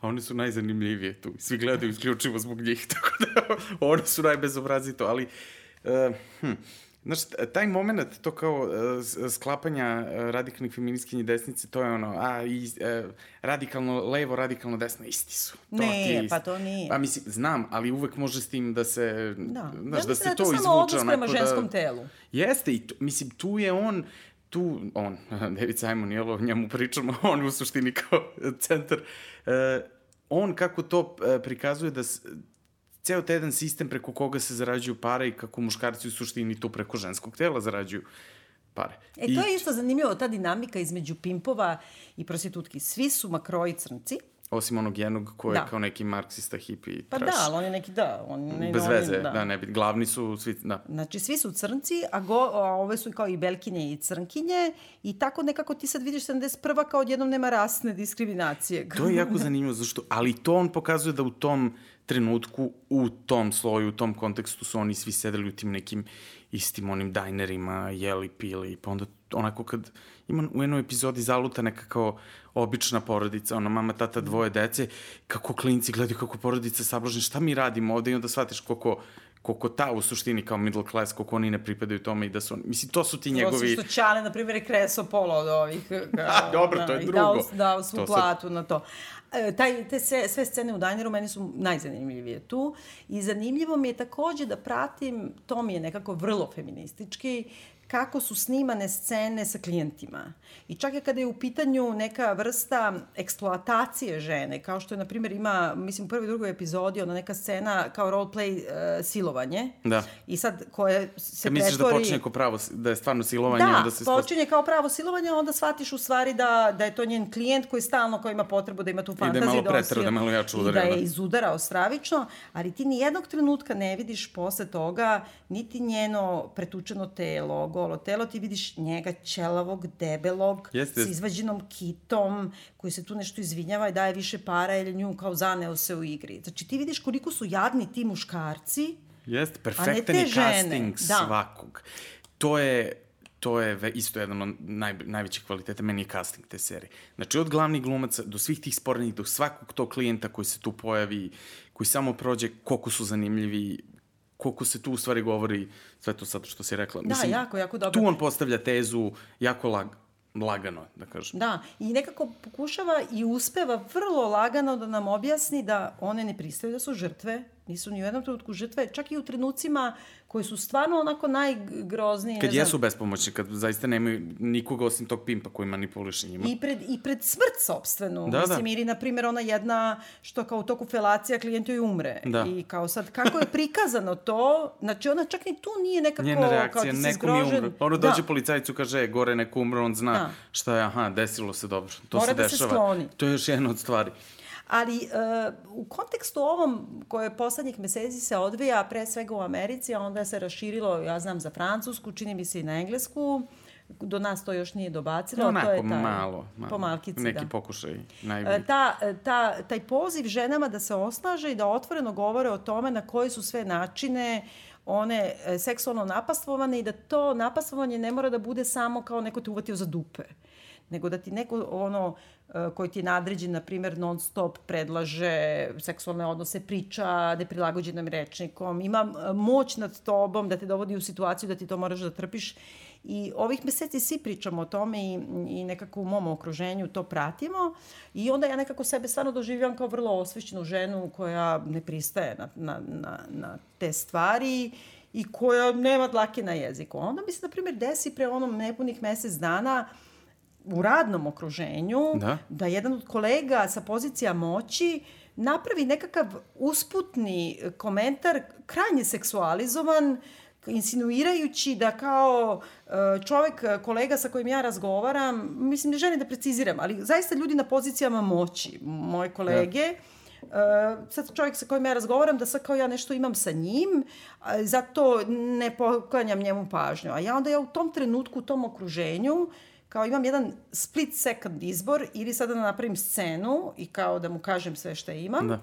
a one su najzanimljivije tu. Svi gledaju isključivo zbog njih, <laughs> tako da one su najbezobrazito, ali... Uh, hm, Znaš, taj moment, to kao uh, sklapanja uh, radikalnih feministkinji desnice, to je ono, a, i, uh, radikalno levo, radikalno desno, isti su. To ne, pa to nije. Pa mislim, znam, ali uvek može s tim da se, da. znaš, ja da se da to, to izvuče. Ja mislim da je to samo odnos prema ženskom da, telu. Jeste, i to, mislim, tu je on, tu, on, <laughs> David Simon, jel, o njemu pričamo, <laughs> on u suštini kao <laughs> centar, uh, on kako to uh, prikazuje da ceo taj jedan sistem preko koga se zarađuju pare i kako muškarci u suštini to preko ženskog tela zarađuju pare. E, to I... je isto zanimljivo, ta dinamika između pimpova i prostitutki. Svi su makroji crnci, Osim onog jednog ko je da. kao neki marksista, hipi, Pa trash. da, ali on je neki, da. On, ne, Bez veze, on, da. da, ne, glavni su svi, da. Znači, svi su crnci, a, go, a ove su kao i belkinje i crnkinje i tako nekako ti sad vidiš 71. kao odjednom nema rasne diskriminacije. To je jako zanimljivo, zašto, ali to on pokazuje da u tom trenutku, u tom sloju, u tom kontekstu su oni svi sedeli u tim nekim istim onim dajnerima, jeli, pili, pa onda onako kad ima u jednoj epizodi zaluta neka kao obična porodica, ono, mama, tata, dvoje dece, kako klinci gledaju kako porodica sablažne, šta mi radimo ovde i onda shvatiš koliko, koliko ta u suštini kao middle class, koliko oni ne pripadaju tome i da su, mislim, to su ti njegovi... To su što Čale, na primjer, je kreso pola od ovih. <laughs> Kao, A, dobro, to je drugo. Dao, dao svu to platu sad... na to. E, taj, te sve, sve scene u Dajneru meni su najzanimljivije tu i zanimljivo mi je takođe da pratim, to mi je nekako vrlo feministički, kako su snimane scene sa klijentima. I čak i kada je u pitanju neka vrsta eksploatacije žene, kao što je, na primjer, ima, mislim, u prvoj i drugoj epizodi, ona neka scena kao roleplay uh, silovanje. Da. I sad, koje se Kad misliš da pretvori... da počinje kao pravo, da je stvarno silovanje, da, onda se... Da, počinje kao pravo silovanje, onda shvatiš u stvari da, da je to njen klijent koji stalno, koji ima potrebu da ima tu fantaziju. I da je malo pretero, da je malo jače udario. I da je izudarao stravično, ali ti ni jednog trenutka ne vidiš posle toga niti njeno pretučeno telo, golo telo, ti vidiš njega ćelavog, debelog, Jeste. s izvađenom kitom, koji se tu nešto izvinjava i daje više para ili nju kao zaneo se u igri. Znači ti vidiš koliko su jadni ti muškarci, Jeste, perfektan je casting da. svakog. To je to je isto jedan od naj, najvećih kvaliteta, meni je casting te serije. Znači, od glavnih glumaca do svih tih spornih, do svakog tog klijenta koji se tu pojavi, koji samo prođe, koliko su zanimljivi, koliko se tu u stvari govori sve to sad što si rekla. Da, Mislim, jako, jako dobro. Tu on postavlja tezu jako lag, lagano, da kažem. Da, i nekako pokušava i uspeva vrlo lagano da nam objasni da one ne pristaju da su žrtve, nisu ni u jednom trenutku žrtve, čak i u trenucima koji su stvarno onako najgrozniji. Kad jesu bespomoćni, kad zaista nemaju nikoga osim tog pimpa koji manipuliše njima. I pred, i pred smrt sobstvenu. Da, Mislim, da. ili, na primjer, ona jedna što kao u toku felacija klijent joj umre. Da. I kao sad, kako je prikazano to, znači ona čak ni tu nije nekako Njena reakcija, kao neko mi umre. Ono da. dođe policajcu, kaže, gore neko umre, on zna da. šta je, aha, desilo se dobro. To Mora se da dešava. Se skloni. To je još jedna od stvari. Ali uh, u kontekstu ovom koje poslednjih meseci se odvija pre svega u Americi, a onda se raširilo, ja znam, za Francusku, čini mi se i na Englesku, do nas to još nije dobacilo. No, onako, to je taj, malo, malo. Po malkici, Neki da. pokušaj. Najbolji. E, ta, ta, taj poziv ženama da se osnaže i da otvoreno govore o tome na koji su sve načine one e, seksualno napastvovane i da to napastvovanje ne mora da bude samo kao neko te uvatio za dupe nego da ti neko ono e, koji ti je nadređen, na primjer, non stop predlaže seksualne odnose, priča neprilagođenom rečnikom, ima e, moć nad tobom da te dovodi u situaciju da ti to moraš da trpiš. I ovih meseci svi pričamo o tome i, i nekako u mom okruženju to pratimo i onda ja nekako sebe stvarno doživljam kao vrlo osvećenu ženu koja ne pristaje na, na, na, na te stvari i koja nema dlake na jeziku. Onda mi se, na primjer, desi pre onom nepunih mesec dana uh, u radnom okruženju da. da jedan od kolega sa pozicija moći napravi nekakav usputni komentar krajnje seksualizovan insinuirajući da kao e, čovek, kolega sa kojim ja razgovaram, mislim ne želim da preciziram, ali zaista ljudi na pozicijama moći, moje kolege, da. Uh, sad čovjek sa kojim ja razgovaram da sad kao ja nešto imam sa njim, zato ne poklanjam njemu pažnju. A ja onda ja u tom trenutku, u tom okruženju, kao imam jedan split second izbor ili sada da napravim scenu i kao da mu kažem sve što imam. Da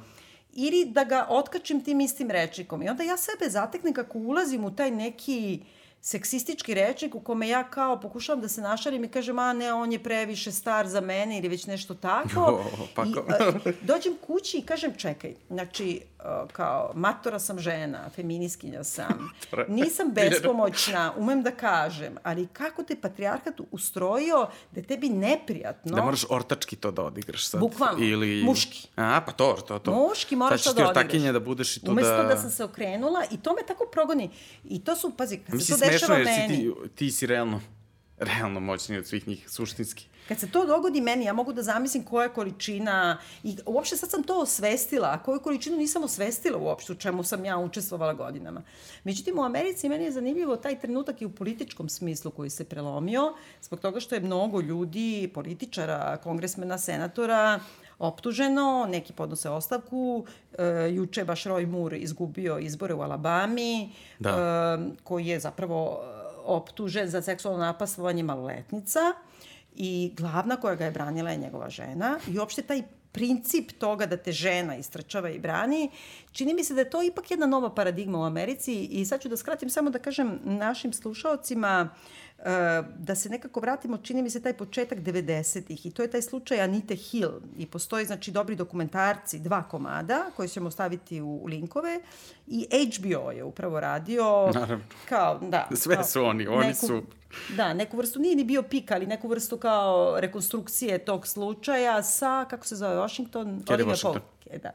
ili da ga otkačim tim istim rečnikom. I onda ja sebe zateknem kako ulazim u taj neki seksistički rečnik u kome ja kao pokušavam da se našalim i kažem, a ne, on je previše star za mene ili već nešto tako. <laughs> O, pa I a, dođem kući i kažem, čekaj, znači, kao matora sam žena, feminiskinja sam, <laughs> nisam <laughs> bespomoćna, umem da kažem, ali kako te patrijarhat ustrojio da je tebi neprijatno... Da moraš ortački to da odigraš sad. Bukvalno, Ili... muški. A, pa to, to, to. Muški moraš to da odigraš. da budeš i to Umesto da... da sam se okrenula i to me tako progoni. I to su, pazi, kad se to dešava meni... Mislim, smešno jer ti, ti si realno, realno moćniji od svih njih, suštinski. Kad se to dogodi meni, ja mogu da zamislim koja je količina, i uopšte sad sam to osvestila, a koju količinu nisam osvestila uopšte, u čemu sam ja učestvovala godinama. Međutim, u Americi meni je zanimljivo taj trenutak i u političkom smislu koji se prelomio, zbog toga što je mnogo ljudi, političara, kongresmena, senatora, optuženo, neki podnose ostavku, e, juče baš Roy Moore izgubio izbore u Alabami, da. e, koji je zapravo optužen za seksualno napastovanje maloletnica i glavna koja ga je branila je njegova žena. I uopšte taj princip toga da te žena istračava i brani, čini mi se da je to ipak jedna nova paradigma u Americi. I sad ću da skratim samo da kažem našim slušalcima da se nekako vratimo, čini mi se taj početak 90-ih i to je taj slučaj Anite Hill i postoje znači dobri dokumentarci, dva komada koje ćemo staviti u linkove i HBO je upravo radio Naravno. kao, da. Sve kao su oni, oni neku, su... Da, neku vrstu, nije ni bio pik, ali neku vrstu kao rekonstrukcije tog slučaja sa, kako se zove, Washington? Kerry Washington. Pope, da,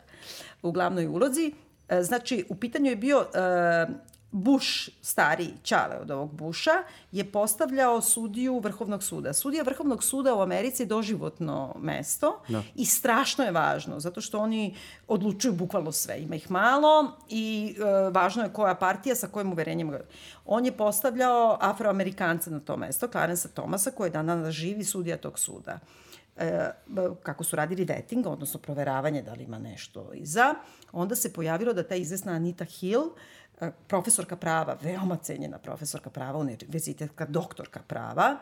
u glavnoj ulozi. E, Znači, u pitanju je bio uh, Bush, stari čale od ovog Busha, je postavljao sudiju Vrhovnog suda. Sudija Vrhovnog suda u Americi je doživotno mesto Da. i strašno je važno, zato što oni odlučuju bukvalno sve. Ima ih malo i e, važno je koja partija sa kojim uverenjem. On je postavljao afroamerikanca na to mesto, Clarence Thomasa, koji je danas živi sudija tog suda e, kako su radili vetting, odnosno proveravanje da li ima nešto iza, onda se pojavilo da ta izvesna Anita Hill, profesorka prava, veoma cenjena profesorka prava, univerzitetka doktorka prava,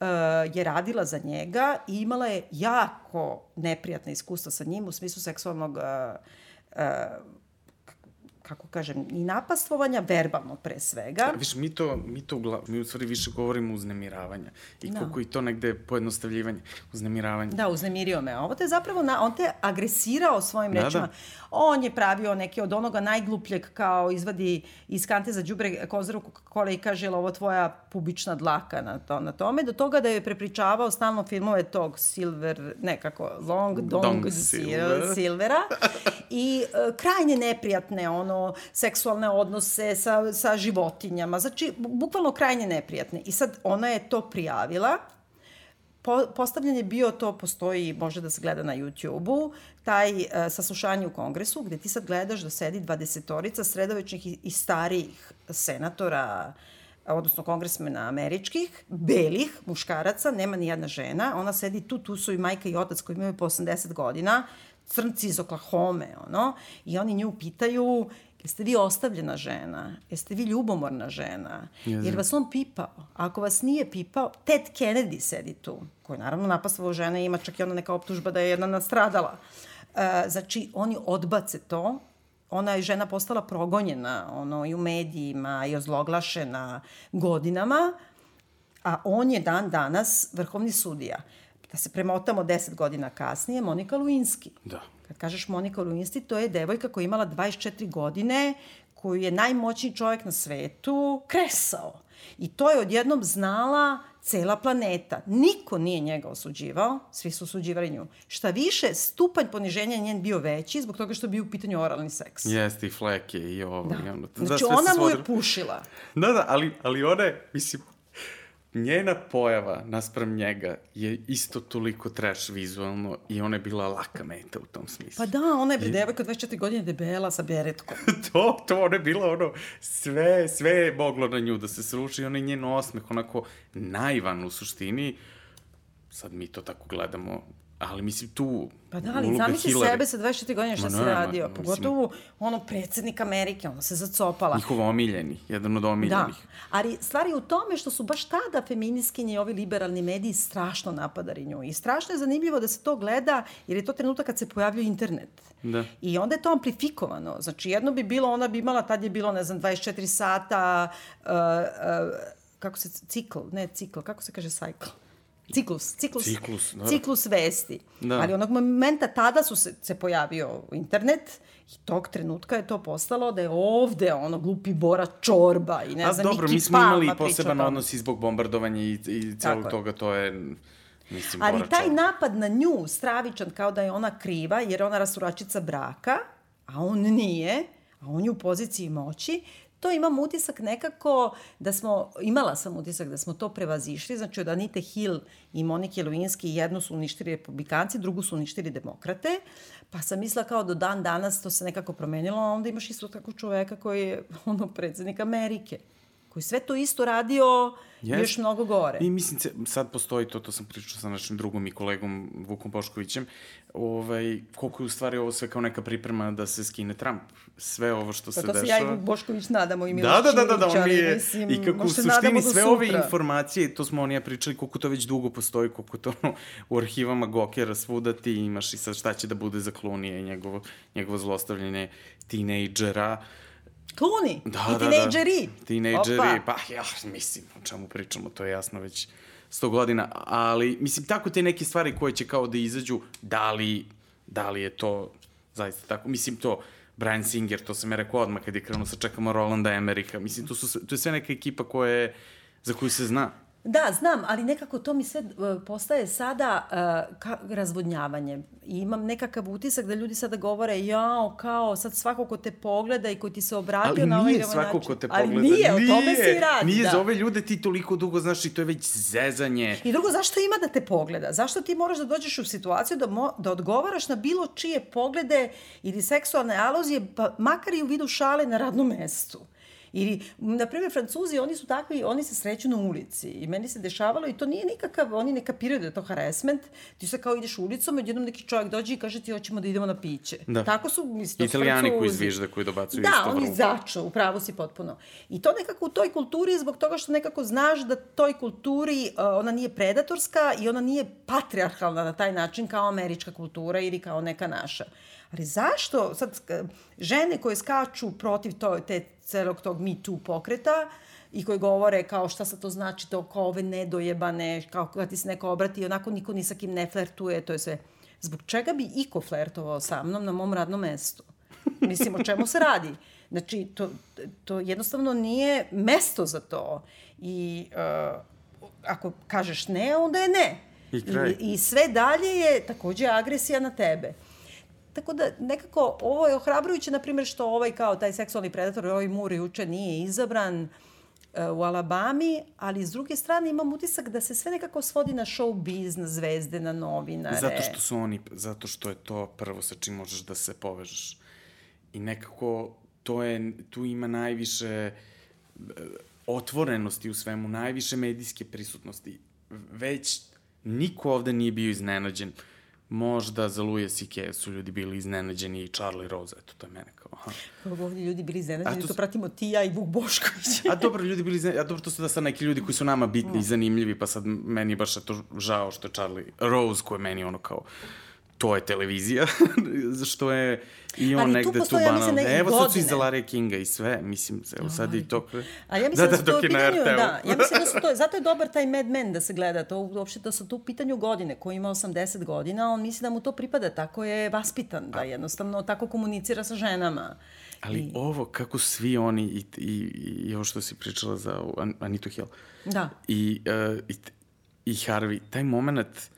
e, je radila za njega i imala je jako neprijatne iskustva sa njim u smislu seksualnog e, e, kako kažem, i napastvovanja, verbalno pre svega. Viš, mi to, mi to ugla, mi u stvari više govorimo uznemiravanja. I Da. koliko i to negde je pojednostavljivanje. Uznemiravanje. Da, uznemirio me. Ovo te je zapravo, na, on te agresirao svojim Da, rečima. da. On je pravio neke od onoga najglupljeg kao izvadi iz kante za đubre kozaru Coca-Cola i kaže, "Jel ovo tvoja pubična dlaka na, to, na tome, do toga da je prepričavao stalno filmove tog Silver, nekako, Long Dong, Dong Silver. Silver. Silvera <laughs> i e, krajnje neprijatne ono seksualne odnose sa, sa životinjama. Znači, bu- bukvalno krajnje neprijatne. I sad ona je to prijavila po, postavljen je bio, to postoji, može da se gleda na YouTube-u, taj uh, saslušanje u kongresu, gde ti sad gledaš da sedi dvadesetorica sredovečnih i, i starijih senatora, odnosno kongresmena američkih, belih muškaraca, nema ni jedna žena, ona sedi tu, tu su i majka i otac koji imaju po 80 godina, crnci iz Oklahoma, ono, i oni nju pitaju, jeste vi ostavljena žena, jeste vi ljubomorna žena, jer vas on pipao. Ako vas nije pipao, Ted Kennedy sedi tu, koji naravno napastvao žene, ima čak i ona neka optužba da je jedna nastradala. E, znači, oni odbace to, ona je žena postala progonjena ono, i u medijima i ozloglašena godinama, a on je dan danas vrhovni sudija. Da se premotamo 10 godina kasnije, Monika Luinski. Da. Kad kažeš Monika Luinski, to je devojka koja je imala 24 godine, koju je najmoćniji čovjek na svetu kresao. I to je odjednom znala cela planeta. Niko nije njega osuđivao, svi su osuđivali nju. Šta više, stupanj poniženja je njen bio veći zbog toga što bio u pitanju oralni seks. Jeste i fleke i ovo. I ono. Znači, se ona mu je pušila. Da, da, ali, ali ona je, mislim, njena pojava naspram njega je isto toliko trash vizualno i ona je bila laka meta u tom smislu. Pa da, ona je devojka 24 godine debela sa beretkom. <laughs> to, to ona je bila ono, sve, sve je moglo na nju da se sruši, onaj njen osmeh, onako naivan u suštini. Sad mi to tako gledamo, ali mislim tu Pa da, ali zamisli Hillary, sebe sa 24 godine šta Ma si ne, ma, radio. mislim- Pogotovo ono predsednik Amerike, ona se zacopala. njihov omiljeni, jedan od Da, omiljenih. ali stvari u tome što su baš tada feminiskinje i ovi liberalni mediji strašno napadali nju. I strašno je zanimljivo da se to gleda, jer je to trenutak kad se pojavljuje internet. Da. I onda je to amplifikovano. Znači, jedno bi bilo, ona bi imala, tad je bilo, ne znam, 24 sata, uh, uh, kako se, cikl, ne cikl, kako se kaže cycle? Ciklus, ciklus, Ciklus, da. ciklus vesti. Da. Ali onog momenta tada su se, se pojavio internet i tog trenutka je to postalo da je ovde ono glupi Bora Čorba i ne A znam, dobro, Miki mi smo imali poseban odnos i zbog bombardovanja i, i Tako celog je. toga, to je, mislim, Ali Bora taj Čorba. napad na nju, stravičan, kao da je ona kriva, jer je ona rasuračica braka, a on nije, a on je u poziciji moći, to imam utisak nekako da smo, imala sam utisak da smo to prevazišli, znači od Anite Hill i Monike Lewinsky jednu su uništili republikanci, drugu su uništili demokrate, pa sam mislila kao do dan danas to se nekako promenilo, a onda imaš isto tako čoveka koji je <laughs> ono predsednik Amerike, koji sve to isto radio Jest. još mnogo gore. I mislim, sad postoji to, to sam pričao sa našim drugom i kolegom Vukom Poškovićem, ovaj, koliko je u stvari ovo sve kao neka priprema da se skine Trump. Sve ovo što Pa se to dešava. se ja i Bošković nadamo i Miloš Da, da, da, da, da, on je, mislim, i kako u suštini sve sutra. ove informacije, to smo oni ja pričali, koliko to već dugo postoji, koliko to ono, <laughs> u arhivama Gokera svuda ti imaš i sad šta će da bude za Klunije i njegovo, njegovo zlostavljanje tinejdžera. Kluni Da, i da, tinejdžeri. Da. Tinejdžeri, pa ja, mislim, o čemu pričamo, to je jasno već sto godina, ali mislim, tako te neke stvari koje će kao da izađu, da li, da li je to zaista tako, mislim to, Brian Singer, to sam ja rekao odmah kad je krenuo sa čekamo Rolanda Emerika, mislim, to, su, to je sve neka ekipa koja je, za koju se zna. Da, znam, ali nekako to mi sve uh, postaje sada uh, ka, razvodnjavanje. I imam nekakav utisak da ljudi sada govore, jao, kao, sad svako ko te pogleda i ko ti se obratio ali na ovaj nije svako ko te pogleda. Ali nije, o tome se i radi. Nije, da. za ove ljude ti toliko dugo znaš i to je već zezanje. I drugo, zašto ima da te pogleda? Zašto ti moraš da dođeš u situaciju da, mo, da odgovaraš na bilo čije poglede ili seksualne alozije, pa makar i u vidu šale na radnom mestu? Ili, na primjer, Francuzi, oni su takvi, oni se sreću na ulici i meni se dešavalo i to nije nikakav, oni ne kapiraju da je to harassment, ti se kao ideš ulicom, odjednom neki čovjek dođe i kaže ti hoćemo da idemo na piće. Da. Tako su, mislim, Italijani koji zvižde, koji dobacuju da, isto. Da, oni začu, upravo si potpuno. I to nekako u toj kulturi, zbog toga što nekako znaš da toj kulturi uh, ona nije predatorska i ona nije patriarhalna na taj način kao američka kultura ili kao neka naša. Ali zašto sad žene koje skaču protiv to, te celog tog Me Too pokreta i koji govore kao šta sa to znači to kao ove nedojebane, kao kada ti se neko obrati onako niko ni sa kim ne flertuje, to je sve. Zbog čega bi iko flertovao sa mnom na mom radnom mestu? Mislim, o čemu se radi? Znači, to, to jednostavno nije mesto za to. I uh, ako kažeš ne, onda je ne. I, kraj. I, I sve dalje je takođe agresija na tebe. Tako da nekako ovo je ohrabrujuće, na primjer, što ovaj kao taj seksualni predator, ovaj Mur juče nije izabran uh, u Alabami, ali s druge strane imam utisak da se sve nekako svodi na show biz, na zvezde, na novinare. Zato što su oni, zato što je to prvo sa čim možeš da se povežeš. I nekako to je, tu ima najviše otvorenosti u svemu, najviše medijske prisutnosti. Već niko ovde nije bio iznenađen. Možda za Louis C.K. su ljudi bili iznenađeni i Charlie Rose, eto, to je mene kao, aha. Ovdje ljudi bili iznenađeni, to, to pratimo ti, ja i Vuk Bošković. a dobro, ljudi bili iznenađeni, a dobro, to su da sad neki ljudi koji su nama bitni i zanimljivi, pa sad meni je baš to žao što je Charlie Rose, koji je meni ono kao, to je televizija, <laughs> što je i on Ali negde tu, tu banalno. Ja evo sad su iz Larry Kinga i sve, mislim, evo sad i to. A ja <laughs> mislim da, da, da u pitanju, da, ja mislim da su to, <laughs> zato je dobar taj Mad Men da se gleda, to uopšte da su to u pitanju godine, koji ima 80 godina, on misli da mu to pripada, tako je vaspitan, da jednostavno tako komunicira sa ženama. Ali I... ovo, kako svi oni, i, i, i ovo što si pričala za Anitu Hill, da. i, uh, i, i Harvey, taj moment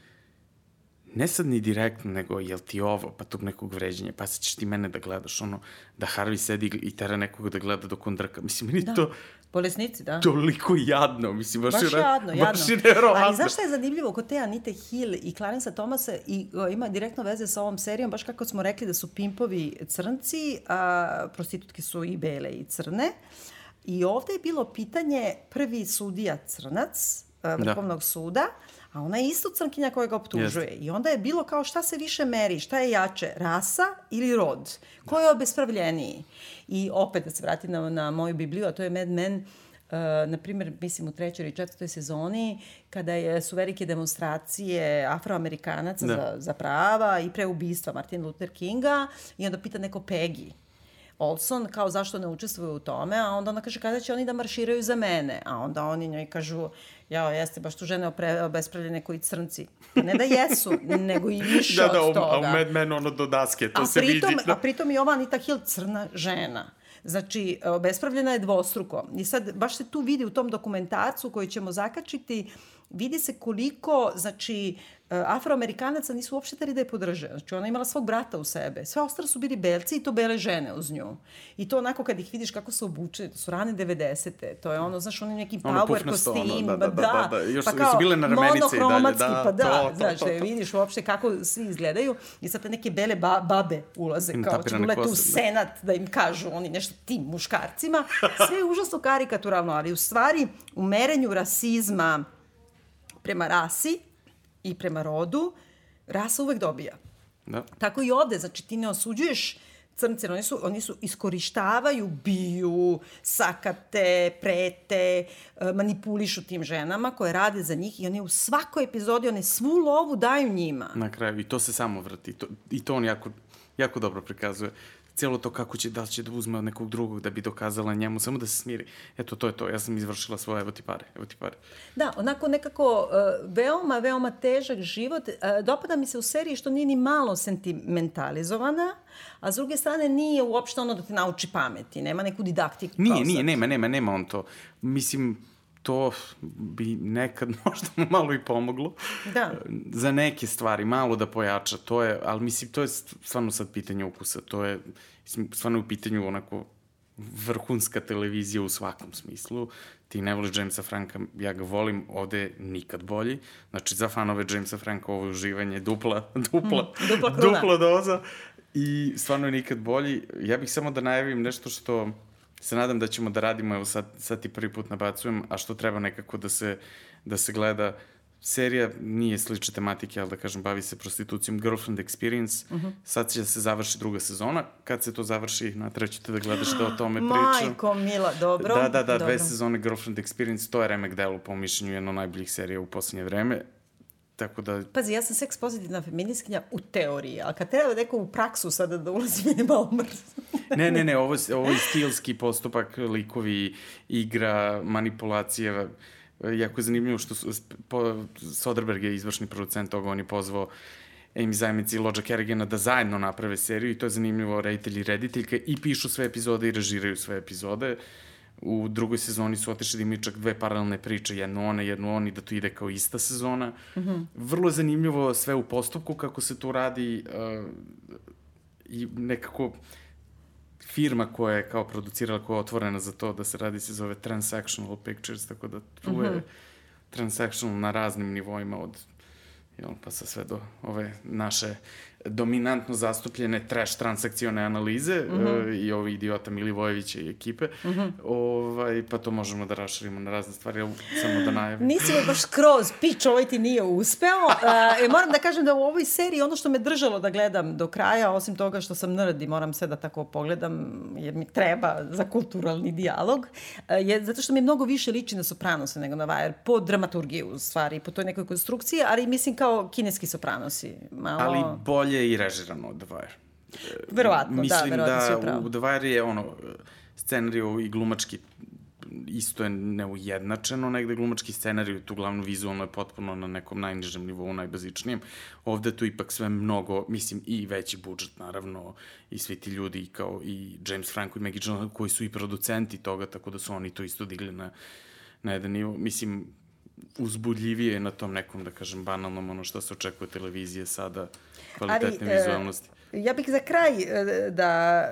ne sad ni direktno, nego jel ti ovo, pa tog nekog vređenja, pa sad ćeš ti mene da gledaš, ono, da Harvey sedi i tera nekog da gleda dok on drka. Mislim, meni da. to... Bolesnici, da. Toliko jadno, mislim, baš, baš je, jadno, jadno. Baš je nevjerovatno. Ali znaš šta je zanimljivo kod te Anite Hill i Clarence Thomasa i o, ima direktno veze sa ovom serijom, baš kako smo rekli da su pimpovi crnci, a prostitutke su i bele i crne. I ovde je bilo pitanje prvi sudija crnac Vrhovnog da. suda, a ona je isto crnkinja koja ga optužuje. Jest. I onda je bilo kao šta se više meri, šta je jače, rasa ili rod? Ko je obespravljeniji? I opet da se vratim na, na moju Bibliju, a to je Mad Men, Uh, na primjer, mislim u trećoj ili četvrtoj sezoni, kada je, su velike demonstracije afroamerikanaca da. za, za prava i pre ubistva Martin Luther Kinga i onda pita neko Peggy, Olson kao zašto ne učestvuje u tome, a onda ona kaže kada će oni da marširaju za mene, a onda oni njoj kažu jao, jeste baš tu žene obespravljene koji crnci. Ne da jesu, <laughs> nego i više da, da, od toga. Da, da, u Mad Men ono do daske, to a se pritom, vidi. Da. A pritom i ova Anita Hill crna žena. Znači, obespravljena je dvostruko. I sad, baš se tu vidi u tom dokumentarcu koji ćemo zakačiti, vidi se koliko, znači, afroamerikanaca nisu uopšte tali da je podrže. Znači, ona imala svog brata u sebe. Sve ostale su bili belci i to bele žene uz nju. I to onako kad ih vidiš kako se obuče, to su rane 90. To je ono, znaš, oni neki power kostim. Ono, da, da, da, da, da. Još pa kao, su bile na ramenice i dalje. Da, pa da, to, to, znaš, to, to, to. vidiš uopšte kako svi izgledaju. I sad te neke bele ba babe ulaze, Im kao će ulete u senat da. da im kažu oni nešto tim muškarcima. Sve je užasno karikaturalno, ali u stvari u merenju rasizma prema rasi i prema rodu, rasa uvek dobija. Da. Tako i ovde, znači ti ne osuđuješ crnce, oni su, oni su iskorištavaju, biju, sakate, prete, e, manipulišu tim ženama koje rade za njih i oni u svakoj epizodi, one svu lovu daju njima. Na kraju, i to se samo vrti. To, I to on jako jako dobro prikazuje cijelo to kako će, da će da uzme od nekog drugog da bi dokazala njemu, samo da se smiri. Eto, to je to, ja sam izvršila svoje, evo ti pare, evo ti pare. Da, onako nekako uh, veoma, veoma težak život. Uh, dopada mi se u seriji što nije ni malo sentimentalizovana, a s druge strane nije uopšte ono da te nauči pameti, nema neku didaktiku. Nije, nije, nema, nema, nema on to. Mislim, to bi nekad <laughs> možda malo i pomoglo. Da. Za neke stvari, malo da pojača, to je, ali mislim, to je stvarno sad pitanje ukusa, to je, mislim, stvarno u pitanju onako vrhunska televizija u svakom smislu. Ti ne voliš Jamesa Franka, ja ga volim, ovde nikad bolji. Znači, za fanove Jamesa Franka ovo je uživanje dupla, <laughs> dupla, mm, dupla, dupla doza. I stvarno je nikad bolji. Ja bih samo da najavim nešto što se nadam da ćemo da radimo, evo sad, sad ti prvi put nabacujem, a što treba nekako da se, da se gleda, serija nije slične tematike, ali da kažem, bavi se prostitucijom Girlfriend Experience. Uh mhm. -huh. Sad će da se završi druga sezona. Kad se to završi, na treću te da gledaš da o tome <gasps> pričam. Majko, mila, dobro. Da, da, da, dobro. dve sezone Girlfriend Experience, to je remek delu, po mišljenju, jedno najboljih serija u poslednje vreme. Tako da... Pazi, ja sam seks pozitivna feministkinja u teoriji, ali kad treba neko u praksu sada da ulazi, <laughs> mi je malo mrzno. ne, ne, ne, ovo, ovo je stilski postupak, likovi, igra, manipulacija, jako je zanimljivo što su, po, Soderberg je izvršni producent toga, on je pozvao Amy Zajmic i Lođa Kerrigana da zajedno naprave seriju i to je zanimljivo, reditelj i rediteljka i pišu sve epizode i režiraju sve epizode. Uh, U drugoj sezoni su otešli da imaju čak dve paralelne priče, jednu one, jednu oni, da to ide kao ista sezona. Mm -hmm. Vrlo je zanimljivo sve u postupku kako se to radi uh, i nekako firma koja je kao producirala, koja je otvorena za to da se radi, se zove Transactional Pictures, tako da tu mm -hmm. je mhm. transactional na raznim nivoima od jel, pa sa sve do ove naše dominantno zastupljene trash transakcione analize mm -hmm. uh, i ovi idiota Milivojevića i ekipe, mm -hmm. ovaj, pa to možemo da raširimo na razne stvari, samo da najavim. Nisi me baš skroz, pič, ovaj ti nije uspeo. Uh, moram da kažem da u ovoj seriji ono što me držalo da gledam do kraja, osim toga što sam nerd i moram sve da tako pogledam, jer mi treba za kulturalni dijalog, uh, je zato što mi mnogo više liči na Sopranose nego na Wire, po dramaturgiji u stvari, po toj nekoj konstrukciji, ali mislim kao kineski Sopranosi. Malo... Ali bolje bolje i režirano od The Wire. Verovatno, da, Mislim da, verovatno da u The Wire je ono, scenariju i glumački isto je neujednačeno negde glumački scenarij, tu glavno vizualno je potpuno na nekom najnižem nivou, najbazičnijem. Ovde tu ipak sve mnogo, mislim, i veći budžet, naravno, i svi ti ljudi kao i James Franco i Maggie Gyllenhaal, koji su i producenti toga, tako da su oni to isto digli na, na jedan nivo. Mislim, uzbudljivije na tom nekom, da kažem, banalnom, ono što se očekuje televizije sada, kvalitetne Ali, vizualnosti. E, ja bih za kraj e, da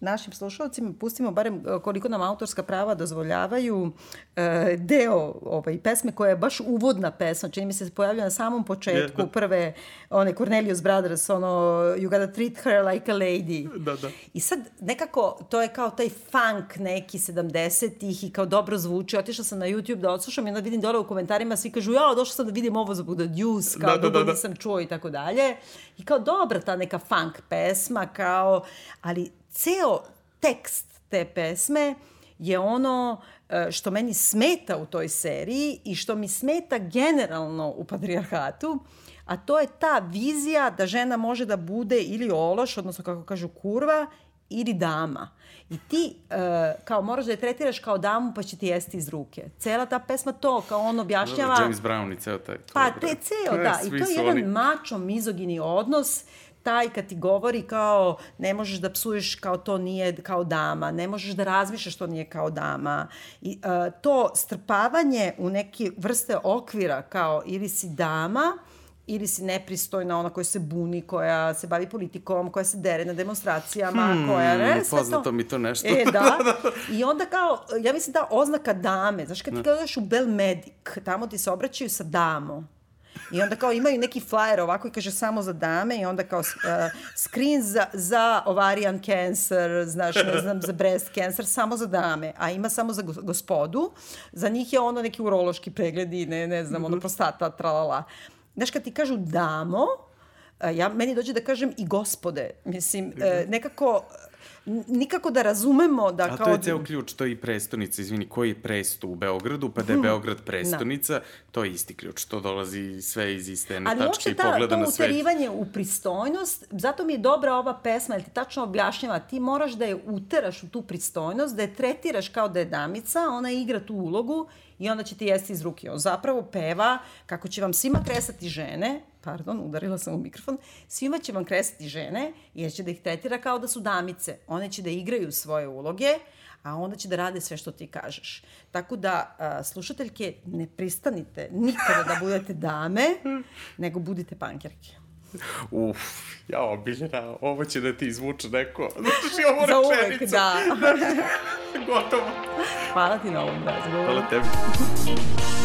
našim slušalcima pustimo barem e, koliko nam autorska prava dozvoljavaju e, deo ovaj, pesme koja je baš uvodna pesma, čini mi se se pojavlja na samom početku yeah, prve one Cornelius Brothers, ono You gotta treat her like a lady. Da, da. I sad nekako to je kao taj funk neki 70-ih i kao dobro zvuči. Otišla sam na YouTube da odslušam i onda vidim dole u komentarima svi kažu ja, došla sam da vidim ovo zbog The Deuce, kao da, da, dugo da, da. nisam čuo i tako dalje. I kao dobra ta neka funk pesma, kao, ali ceo tekst te pesme je ono e, što meni smeta u toj seriji i što mi smeta generalno u patrijarhatu, a to je ta vizija da žena može da bude ili ološ, odnosno kako kažu kurva, ili dama. I ti uh, kao moraš da je tretiraš kao damu pa će ti jesti iz ruke. Cela ta pesma to, kao on objašnjava... James Brown i ceo taj... Pa, te ceo, <laughs> da. I to je jedan oni... mačo, mizogini odnos taj kad ti govori kao ne možeš da psuješ kao to nije kao dama, ne možeš da razmišljaš to nije kao dama. I, uh, to strpavanje u neke vrste okvira kao ili si dama, ili si nepristojna, ona koja se buni, koja se bavi politikom, koja se dere na demonstracijama, hmm, koja... Ne, poznato to... mi to nešto. E, da. <laughs> I onda kao, ja mislim da oznaka dame, znaš kad ti gledaš u Belmedic, tamo ti se obraćaju sa damo. I onda kao imaju neki flyer ovako i kaže samo za dame i onda kao uh, screen za, za ovarian cancer, znaš, ne znam, za breast cancer, samo za dame, a ima samo za gospodu. Za njih je ono neki urološki pregled i ne, ne znam, ono mhm. prostata, tralala. Znaš, kad ti kažu damo, ja, meni dođe da kažem i gospode. Mislim, uh, nekako nikako da razumemo da A kao... to je ceo ključ, to je i prestonica, izvini, koji je presto u Beogradu, pa da je Beograd prestonica, da. to je isti ključ, to dolazi sve iz iste jedne tačke i pogleda na svet. Ali uopšte to uterivanje u pristojnost, zato mi je dobra ova pesma, jer ti tačno objašnjava, ti moraš da je uteraš u tu pristojnost, da je tretiraš kao da je damica, ona igra tu ulogu i onda će ti jesti iz ruke. On zapravo peva kako će vam svima kresati žene, pardon, udarila sam u mikrofon, svima će vam kresati žene jer će da ih tretira kao da su damice. One će da igraju svoje uloge, a onda će da rade sve što ti kažeš. Tako da, a, slušateljke, ne pristanite nikada da budete dame, nego budite pankerke. Uf, ja obiljena, ovo će da ti izvuče neko. <laughs> Znači, ovo Za uvek, da. <laughs> Gotovo. Hvala ti na ovom razgovoru. Hvala tebi.